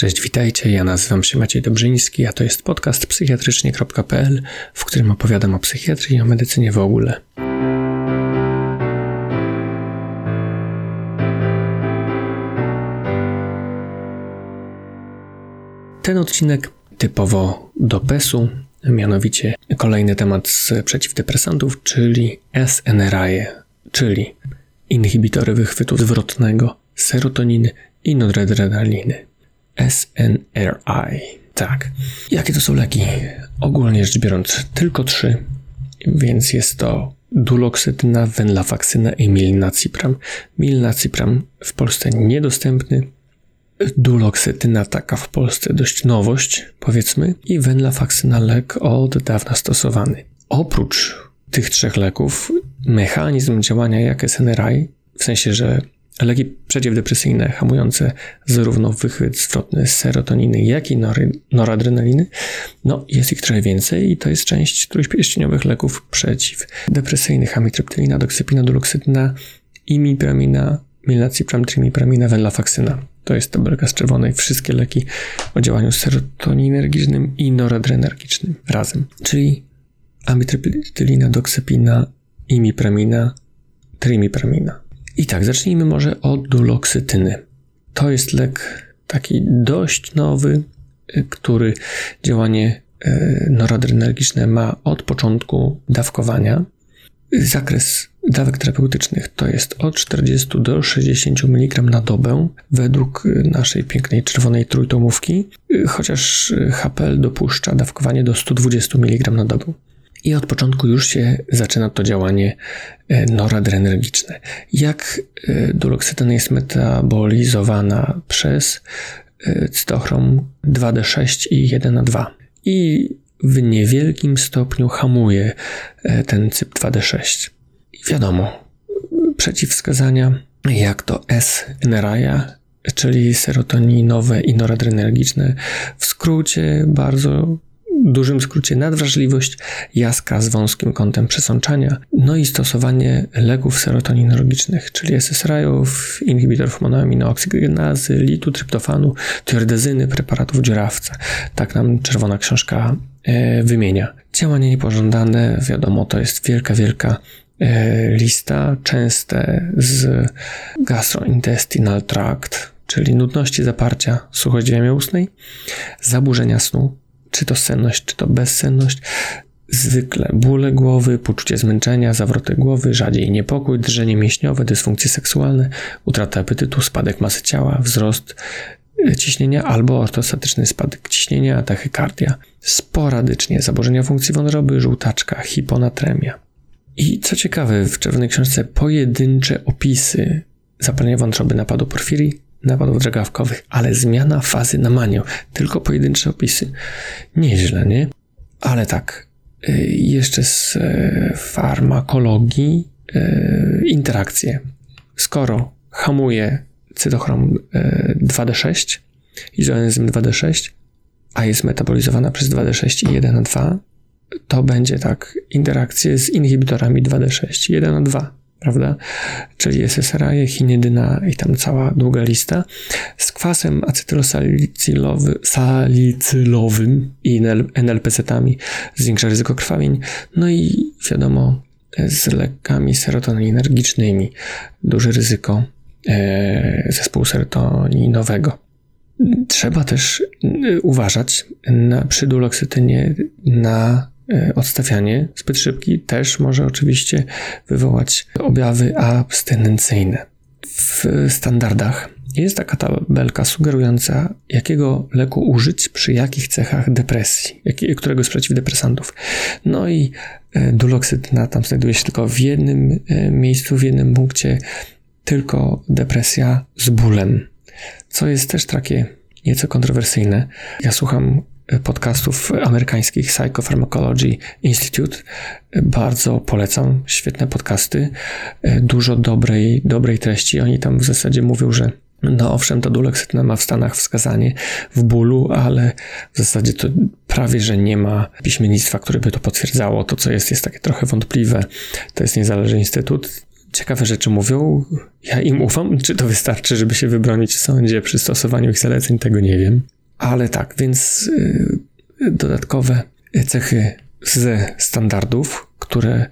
Cześć, witajcie. Ja nazywam się Maciej Dobrzyński, a to jest podcast psychiatrycznie.pl, w którym opowiadam o psychiatrii i o medycynie w ogóle. Ten odcinek typowo do PES-u, mianowicie kolejny temat z przeciwdepresantów, czyli SNRI, czyli inhibitory wychwytu zwrotnego, serotoniny i noradrenaliny. SNRI. Tak. Jakie to są leki? Ogólnie rzecz biorąc, tylko trzy, więc jest to duloksytyna, venlafaksyna i milnacipram. Milnacipram w Polsce niedostępny, duloksytyna taka w Polsce dość nowość, powiedzmy, i venlafaksyna lek od dawna stosowany. Oprócz tych trzech leków, mechanizm działania jak SNRI, w sensie, że Leki przeciwdepresyjne hamujące zarówno wychwyt zwrotny serotoniny, jak i noradrenaliny, no jest ich trochę więcej i to jest część trójpierścieniowych leków przeciwdepresyjnych, amitriptylina, doksypina, duloksytyna, imipramina, milnacipram, trimipramina, venlafaksyna. To jest tabelka z czerwonej. Wszystkie leki o działaniu serotoninergicznym i noradrenergicznym razem. Czyli amitriptylina, doksypina, imipramina, trimipramina. I tak, zacznijmy może od duloksytyny. To jest lek taki dość nowy, y, który działanie y, noradrenergiczne ma od początku dawkowania. Zakres dawek terapeutycznych to jest od 40 do 60 mg na dobę według y, naszej pięknej czerwonej trójtomówki, chociaż HPL dopuszcza dawkowanie do 120 mg na dobę. I od początku już się zaczyna to działanie e, noradrenergiczne. Jak e, duloksytyna jest metabolizowana przez e, cytochrom 2D6 i 1A2 i w niewielkim stopniu hamuje ten cyp 2D6. I wiadomo, przeciwwskazania jak to S-NRIA, czyli serotoninowe i noradrenergiczne, w skrócie bardzo dużym skrócie nadwrażliwość, jaska z wąskim kątem przesączania, no i stosowanie leków serotoninologicznych, czyli SSRI-ów, inhibitorów monoaminooksygenazy, litu, tryptofanu, tiordezyny, preparatów dzierawca. Tak nam czerwona książka e, wymienia. Działania niepożądane, wiadomo, to jest wielka, wielka e, lista, częste z gastrointestinal tract, czyli nudności zaparcia suchości ustnej, zaburzenia snu, czy to senność, czy to bezsenność, zwykle bóle głowy, poczucie zmęczenia, zawroty głowy, rzadziej niepokój, drżenie mięśniowe, dysfunkcje seksualne, utrata apetytu, spadek masy ciała, wzrost e, ciśnienia albo ortostatyczny spadek ciśnienia, tachykardia. Sporadycznie zaburzenia funkcji wątroby, żółtaczka, hiponatremia. I co ciekawe, w Czerwonej Książce pojedyncze opisy zapalenia wątroby napadu porfirii napadów drgawkowych, ale zmiana fazy na manię. Tylko pojedyncze opisy. Nieźle, nie? Ale tak, y, jeszcze z y, farmakologii y, interakcje. Skoro hamuje cytochrom 2D6, izoenzym 2D6, a jest metabolizowana przez 2D6 i 1 na 2, to będzie tak interakcje z inhibitorami 2D6 1 na 2 prawda? Czyli SSRI, chinydyna i tam cała długa lista. Z kwasem acetylosalicylowym i NLPZ-ami zwiększa ryzyko krwawień. No i wiadomo, z lekami serotoninergicznymi duże ryzyko e, zespołu serotoninowego. Trzeba też uważać na, przy duloksytynie na E, odstawianie zbyt szybki też może oczywiście wywołać objawy abstynencyjne. W standardach jest taka tabelka sugerująca, jakiego leku użyć przy jakich cechach depresji, którego z przeciwdepresantów. No i e, duloksytyna tam znajduje się tylko w jednym e, miejscu, w jednym punkcie, tylko depresja z bólem, co jest też takie nieco kontrowersyjne. Ja słucham podcastów amerykańskich Psychopharmacology Institute. Bardzo polecam, świetne podcasty, dużo dobrej, dobrej treści. Oni tam w zasadzie mówią, że no owszem, to duleksytna ma w Stanach wskazanie w bólu, ale w zasadzie to prawie, że nie ma piśmiennictwa, które by to potwierdzało. To, co jest, jest takie trochę wątpliwe. To jest niezależny instytut. ciekawe rzeczy mówią. Ja im ufam. Czy to wystarczy, żeby się wybronić w sądzie przy stosowaniu ich zaleceń? Tego nie wiem. Ale tak, więc yy, dodatkowe cechy ze standardów, które,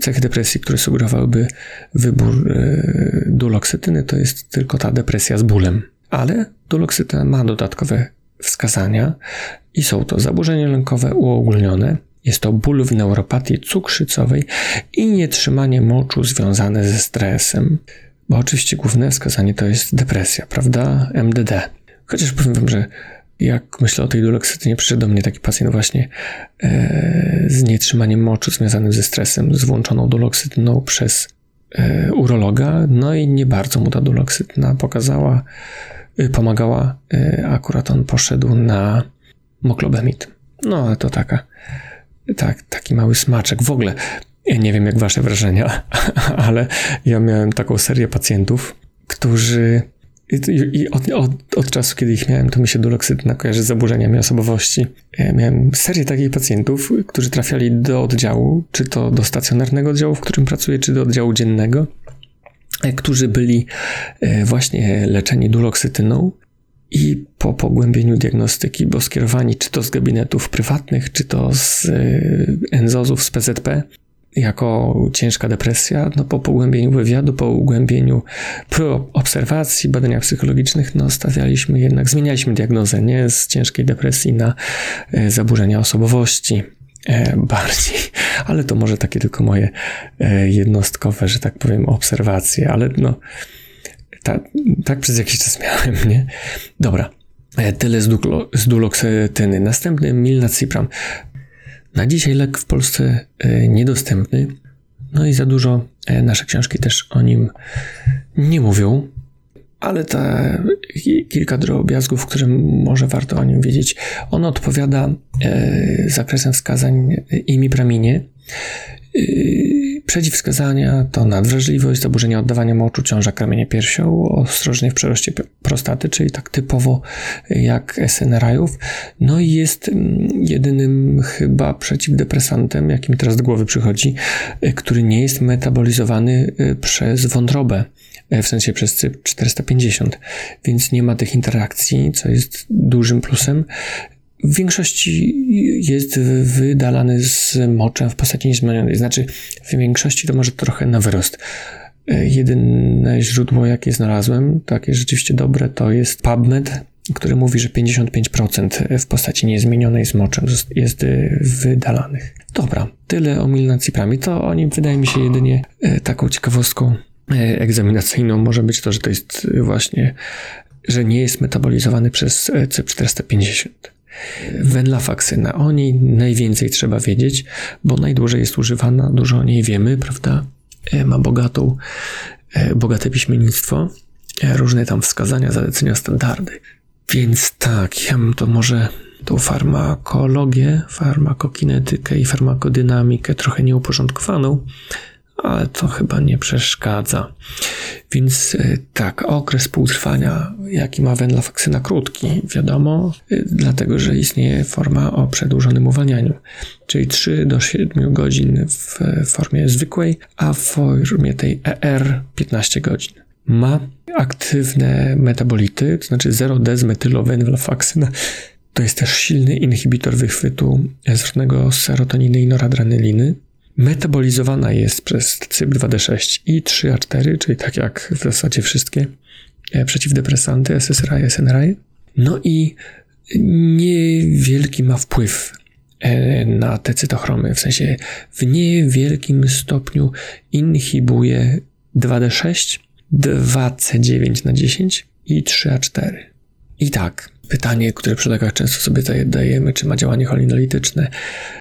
cechy depresji, które sugerowałyby wybór yy, duloksytyny, to jest tylko ta depresja z bólem. Ale duloksytyna ma dodatkowe wskazania i są to zaburzenia lękowe uogólnione, jest to ból w neuropatii cukrzycowej i nietrzymanie moczu związane ze stresem. Bo oczywiście główne wskazanie to jest depresja, prawda? MDD. Chociaż powiem wam, że jak myślę o tej duloksytynie, przyszedł do mnie taki pacjent właśnie e, z nietrzymaniem moczu związanym ze stresem, z włączoną duloksytyną przez e, urologa, no i nie bardzo mu ta duloksytyna pokazała, e, pomagała. E, akurat on poszedł na moklobemid. No, ale to taka tak, taki mały smaczek. W ogóle, ja nie wiem jak wasze wrażenia, ale ja miałem taką serię pacjentów, którzy i od, od, od, czasu, kiedy ich miałem, to mi się duloksytyna kojarzy z zaburzeniami osobowości. Ja miałem serię takich pacjentów, którzy trafiali do oddziału, czy to do stacjonarnego oddziału, w którym pracuję, czy do oddziału dziennego, e, którzy byli e, właśnie leczeni duloksytyną i po pogłębieniu diagnostyki, bo skierowani czy to z gabinetów prywatnych, czy to z e, NZOZ-ów, z PZP, jako ciężka depresja, no po pogłębieniu wywiadu, po pogłębieniu obserwacji, badaniach psychologicznych, no stawialiśmy jednak, zmienialiśmy diagnozę, nie z ciężkiej depresji na e, zaburzenia osobowości e, bardziej, ale to może takie tylko moje jednostkowe, że tak powiem, obserwacje, ale no ta, tak przez jakiś czas miałem, nie? Dobra, e, tyle z, duklo, z duloksytyny. Następny milnacipram. Na dzisiaj lek w Polsce e, niedostępny. No i za dużo e, nasze książki też o nim nie mówią, ale te kilka drobiazgów, które może warto o nim wiedzieć. On odpowiada zakresem wskazań imipraminy. Przeciwwskazania to nadwrażliwość, zaburzenia oddawania moczu, ciąża, kamienie piersią, ostrożnie w przeroście prostaty, czyli tak typowo jak SNRI-ów. No i jest mm, jedynym chyba przeciwdepresantem, jaki mi teraz do głowy przychodzi, y, który nie jest metabolizowany y, przez wątrobę y, w sensie przez CYP 450, więc nie ma tych interakcji, co jest dużym plusem w większości jest wydalany z moczem w postaci niezmienionej. Znaczy, w większości to może trochę na wyrost. E, jedyne źródło, jakie znalazłem, takie rzeczywiście dobre, to jest PubMed, który mówi, że 55% w postaci niezmienionej z moczem jest wydalanych. Dobra, tyle o milnaciprami. To oni wydaje mi się jedynie e, taką ciekawostką e, egzaminacyjną może być to, że to jest właśnie, że nie jest metabolizowany przez CYP450. Venlafaxyna. O niej najwięcej trzeba wiedzieć, bo najdłużej jest używana, dużo o niej wiemy, prawda? E, ma bogatą, e, bogate piśmiennictwo, e, różne tam wskazania, zalecenia, standardy. Więc tak, ja bym to może tą farmakologię, farmakokinetykę i farmakodynamikę trochę nieuporządkowaną ale to chyba nie przeszkadza. Więc e, tak, okres półtrwania, jaki ma wenlafaksyna krótki, wiadomo, e, dlatego że istnieje forma o przedłużonym uwalnianiu, czyli 3 do 7 godzin w formie zwykłej, a w formie tej ER 15 godzin. Ma aktywne metabolity, to znaczy 0-dezmetylowenlafaksyna, to jest też silny inhibitor wychwytu zwrotnego serotoniny i noradrenaliny, metabolizowana jest przez CYP2D6 i 3A4, czyli tak jak w zasadzie wszystkie e, przeciwdepresanty SSRI, SNRI. No i niewielki ma wpływ e, na te cytochromy, w sensie w niewielkim stopniu inhibuje 2D6, 2C9 na 10 i 3A4. I tak, Pytanie, które przy lekach często sobie zadajemy, czy ma działanie cholinolityczne.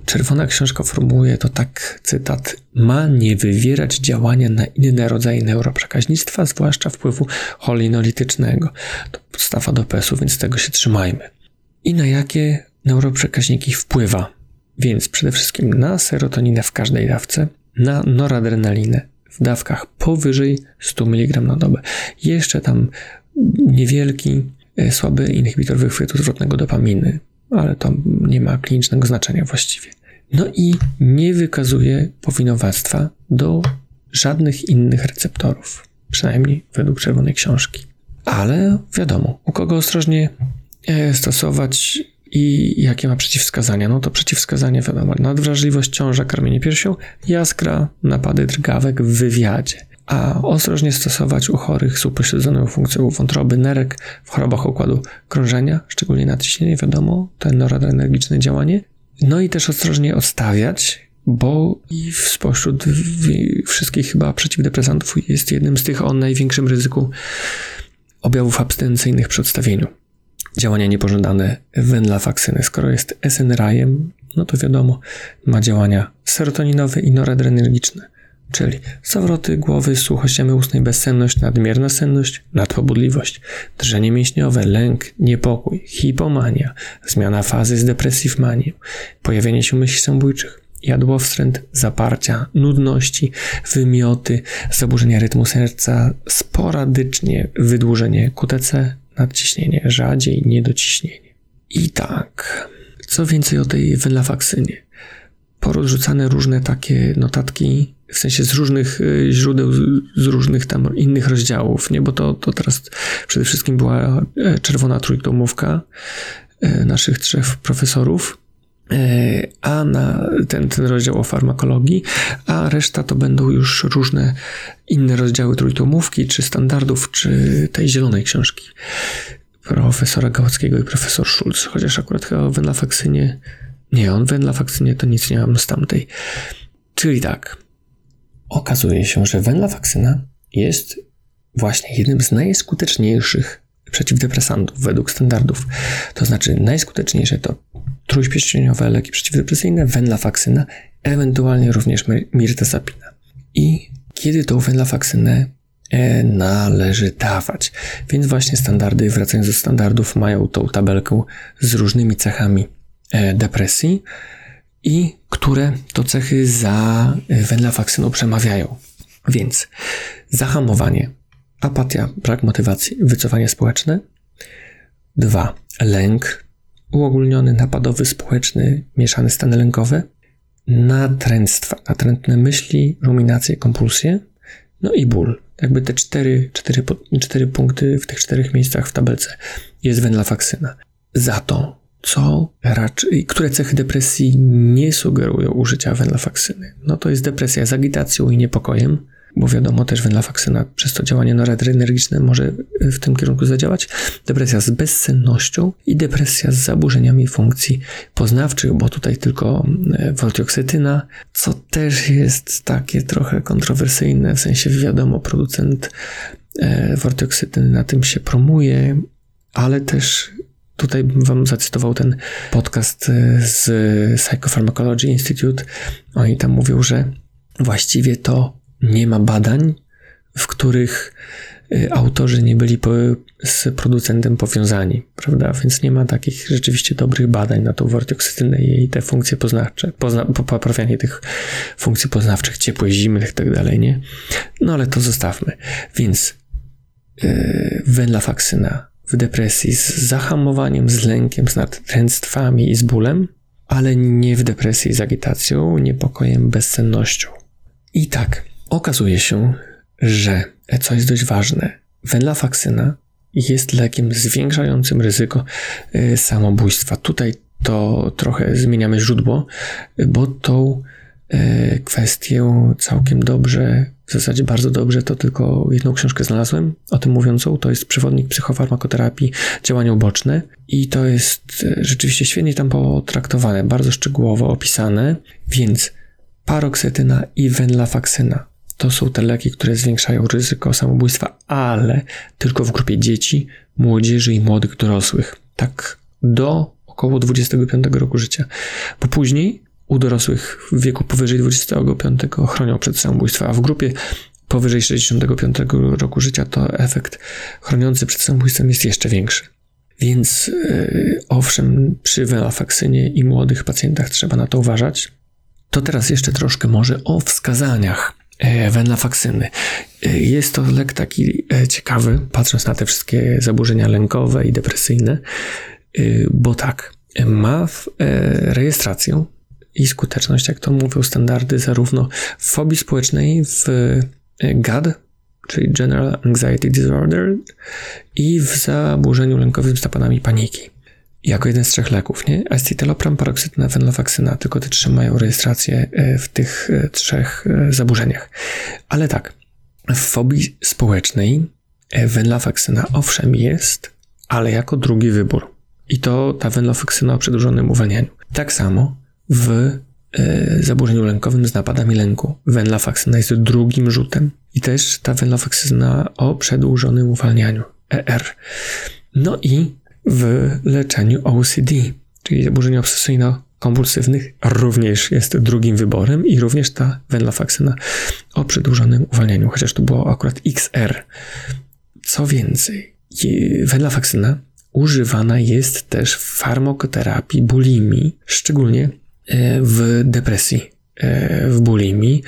Czerwona książka formułuje to tak, cytat, ma nie wywierać działania na inne rodzaje neuroprzekaźnictwa, zwłaszcza wpływu cholinolitycznego. To podstawa do PES-u, więc tego się trzymajmy. I na jakie neuroprzekaźniki wpływa? Więc przede wszystkim na serotoninę w każdej dawce, na noradrenalinę w dawkach powyżej 100 mg na dobę. Jeszcze tam niewielki słaby inhibitor wychwytu zwrotnego dopaminy, ale to nie ma klinicznego znaczenia właściwie. No i nie wykazuje powinowactwa do żadnych innych receptorów, przynajmniej według czerwonej książki. Ale wiadomo, u kogo ostrożnie e, stosować i jakie ma przeciwwskazania? No to przeciwwskazania wiadomo, nadwrażliwość, ciąża, karmienie piersią, jaskra, napady drgawek w wywiadzie. A ostrożnie stosować u chorych z upośledzoną funkcją wątroby, nerek, w chorobach układu krążenia, szczególnie nadciśnienie, wiadomo, ten noradrenergiczne działanie. No i też ostrożnie odstawiać, bo i spośród wszystkich chyba przeciwdepresantów jest jednym z tych o największym ryzyku objawów abstynencyjnych przy odstawieniu działania niepożądane wenlafaksyny. Skoro jest SNRI-em, no to wiadomo, ma działania serotoninowe i noradrenergiczne, czyli zawroty głowy, suchość jamy ustnej, bezsenność, nadmierna senność, nadpobudliwość, drżenie mięśniowe, lęk, niepokój, hipomania, zmiana fazy z depresji w manię, pojawienie się myśli samobójczych, jadłowstręt, zaparcia, nudności, wymioty, zaburzenia rytmu serca, sporadycznie wydłużenie QTC, nadciśnienie, rzadziej niedociśnienie. I tak, co więcej o tej venlafaksynie. Porozrzucane różne takie notatki, w sensie z różnych y, źródeł, z różnych tam innych rozdziałów, nie? Bo to, to teraz przede wszystkim była e, czerwona trójtomówka e, naszych trzech profesorów, e, a na ten, ten rozdział o farmakologii, a reszta to będą już różne inne rozdziały trójtomówki, czy standardów, czy tej zielonej książki profesora Gałackiego i profesor Schulz, chociaż akurat chyba o wenlafaksynie, nie, on wenlafaksynie to nic nie mam z tamtej. Czyli tak, okazuje się, że wenlafaksyna jest właśnie jednym z najskuteczniejszych przeciwdepresantów według standardów. To znaczy najskuteczniejsze to trójśpieścieniowe leki przeciwdepresyjne, venlafaksyna, ewentualnie również mirtazapina. I kiedy tą venlafaksynę e, należy dawać. Więc właśnie standardy, wracając do standardów, mają tą tabelkę z różnymi cechami e, depresji i które to cechy za venlafaksyną przemawiają. Więc zahamowanie, apatia, brak motywacji, wycofanie społeczne. Dwa, lęk, uogólniony, napadowy, społeczny, mieszane stany lękowe natręctwa, natrętne myśli, ruminacje, kompulsje, no i ból. Jakby te cztery, cztery, cztery punkty w tych czterech miejscach w tabelce jest wenlafaksyna. Za to, co raczej, które cechy depresji nie sugerują użycia wenlafaksyny? No to jest depresja z agitacją i niepokojem, bo wiadomo też wenlafaksyna przez to działanie noradrenergiczne może w tym kierunku zadziałać, depresja z bezsennością i depresja z zaburzeniami funkcji poznawczych, bo tutaj tylko e, woltioksytyna, co też jest takie trochę kontrowersyjne, w sensie wiadomo, producent e, woltioksytyny na tym się promuje, ale też Tutaj bym Wam zacytował ten podcast e, z Psychopharmacology Institute. Oni tam mówią, że właściwie to nie ma badań, w których y, autorzy nie byli po, z producentem powiązani, prawda? Więc nie ma takich rzeczywiście dobrych badań na tą wartoksystynę i te funkcje poznawcze, pozna, poprawianie tych funkcji poznawczych, ciepłych, zimnych i tak nie? No ale to zostawmy. Więc yy, wenlafaksyna w depresji z zahamowaniem, z lękiem, z natręctwami i z bólem, ale nie w depresji z agitacją, niepokojem, bezsennością. I tak, Okazuje się, że, co jest dość ważne, wenlafaksyna jest lekiem zwiększającym ryzyko y, samobójstwa. Tutaj to trochę zmieniamy źródło, bo tą y, kwestię całkiem dobrze, w zasadzie bardzo dobrze, to tylko jedną książkę znalazłem o tym mówiącą. To jest przewodnik psychofarmakoterapii, działania uboczne i to jest y, rzeczywiście świetnie tam potraktowane, bardzo szczegółowo opisane, więc paroksetyna i wenlafaksyna to są te leki, które zwiększają ryzyko samobójstwa, ale tylko w grupie dzieci, młodzieży i młodych dorosłych. Tak do około 25 roku życia. Bo później u dorosłych w wieku powyżej 25 chronią przed samobójstwem, a w grupie powyżej 65 roku życia to efekt chroniący przed samobójstwem jest jeszcze większy. Więc yy, owszem, przy welafaksynie i młodych pacjentach trzeba na to uważać. To teraz jeszcze troszkę może o wskazaniach E, wenlafaksyny. E, jest to lek taki ciekawy, patrząc na te wszystkie zaburzenia lękowe i depresyjne, bo tak, ma rejestrację i skuteczność, jak to mówią standardy, zarówno w fobii społecznej, w e, GAD, czyli General Anxiety Disorder, i w zaburzeniu lękowym z napadami paniki. Jako jeden z trzech leków, nie? Acetalopram, paroksytyna, venlafaxyna, tylko te trzy mają rejestrację e, w tych e, trzech zaburzeniach. Ale tak, w fobii społecznej venlafaxyna owszem jest, ale jako drugi wybór. I to ta venlafaxyna o przedłużonym uwalnianiu. Tak samo w e, zaburzeniu lękowym z napadami lęku. Venlafaxyna jest drugim rzutem. I też ta venlafaxyna o przedłużonym uwalnianiu. ER. No i w leczeniu OCD, czyli zaburzeń obsesyjno-kompulsywnych, również jest drugim wyborem i również ta venlafaxyna o przedłużonym uwalnianiu, chociaż tu było akurat XR. Co więcej, venlafaxyna używana jest też w farmakoterapii bulimii, szczególnie w depresji, e, w bulimii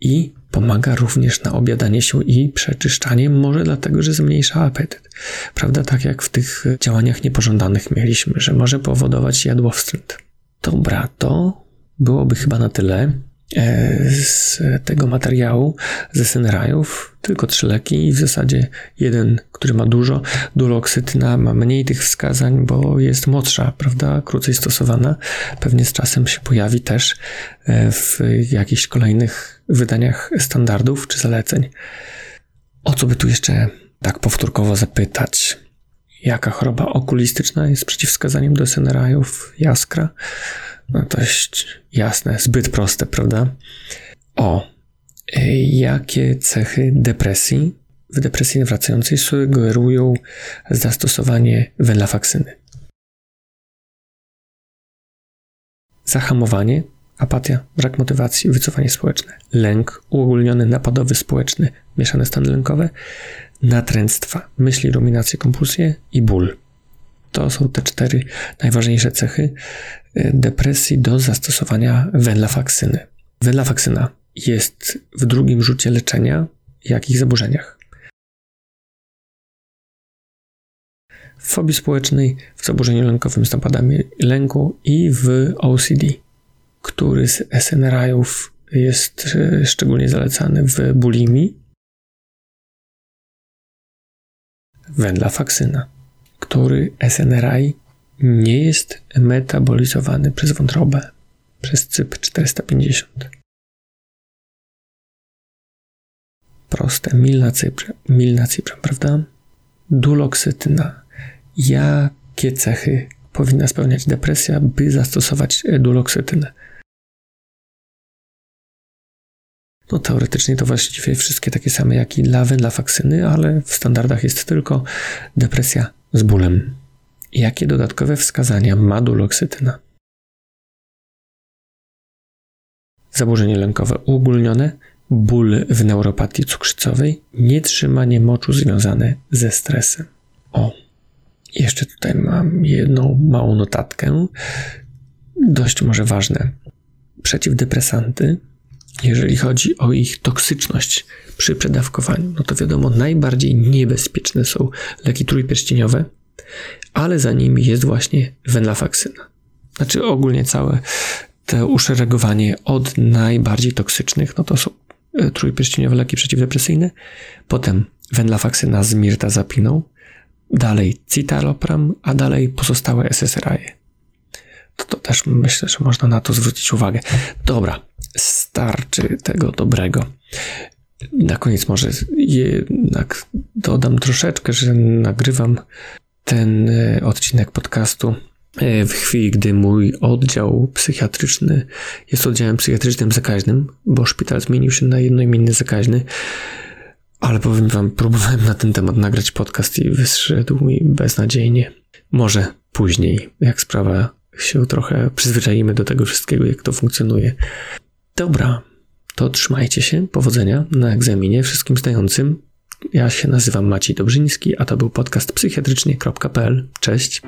i pomaga również na obiadanie się i przeczyszczanie, może dlatego, że zmniejsza apetyt. Prawda, tak jak w tych działaniach niepożądanych mieliśmy, że może powodować jadłowstręt. Dobra, to byłoby chyba na tyle. E, z tego materiału, ze Senrajów, tylko trzy leki i w zasadzie jeden, który ma dużo. Duloksytyna ma mniej tych wskazań, bo jest młodsza, prawda, krócej stosowana. Pewnie z czasem się pojawi też e, w jakichś kolejnych wydaniach standardów czy zaleceń. O co by tu jeszcze tak powtórkowo zapytać? Jaka choroba okulistyczna jest przeciwwskazaniem do SNRI-ów jaskra? No dość jasne, zbyt proste, prawda? O, y, jakie cechy depresji w depresji nawracającej sugerują zastosowanie venlafaksyny? Zahamowanie, apatia, brak motywacji, wycofanie społeczne, lęk, uogólniony napadowy społeczny, mieszane stany lękowe, natręctwa, myśli, ruminacje, kompulsje i ból. To są te cztery najważniejsze cechy y, depresji do zastosowania venlafaksyny. Venlafaksyna jest w drugim rzucie leczenia jakich zaburzeniach? W fobii społecznej, w zaburzeniu lękowym z napadami lęku i w OCD. Który z SNRI-ów jest y, szczególnie zalecany w bulimii? Venlafaksyna który SNRI nie jest metabolizowany przez wątrobę, przez CYP450. Proste, milna cyprze, prawda? Duloksytyna. Jakie cechy powinna spełniać depresja, by zastosować duloksytynę? No teoretycznie to właściwie wszystkie takie same jak i dla wędlafaksyny, ale w standardach jest tylko depresja z bólem. Jakie dodatkowe wskazania ma duloksytyna? Zaburzenie lękowe uogólnione, ból w neuropatii cukrzycowej, nietrzymanie moczu związane ze stresem. O, jeszcze tutaj mam jedną małą notatkę, dość może ważne. Przeciwdepresanty jeżeli chodzi o ich toksyczność przy przedawkowaniu, no to wiadomo, najbardziej niebezpieczne są leki trójpierścieniowe, ale za nimi jest właśnie venlafaksyna. Znaczy ogólnie całe to uszeregowanie od najbardziej toksycznych, no to są e, trójpierścieniowe leki przeciwdepresyjne, potem venlafaksyna z mirtazapiną, dalej citalopram, a dalej pozostałe SSRI. To, to też myślę, że można na to zwrócić uwagę. Dobra, starczy tego dobrego. Na koniec może jednak dodam troszeczkę, że nagrywam ten e, odcinek podcastu e, w chwili, gdy mój oddział psychiatryczny jest oddziałem psychiatrycznym zakaźnym, bo szpital zmienił się na jednoimienny zakaźny. Ale powiem wam, próbowałem na ten temat nagrać podcast i wyszedł mi beznadziejnie. Może później, jak sprawa się trochę przyzwyczajimy do tego wszystkiego, jak to funkcjonuje. Dobra, to trzymajcie się, powodzenia na egzaminie wszystkim zdającym. Ja się nazywam Maciej Dobrzyński, a to był podcast psychiatrycznie.pl. Cześć.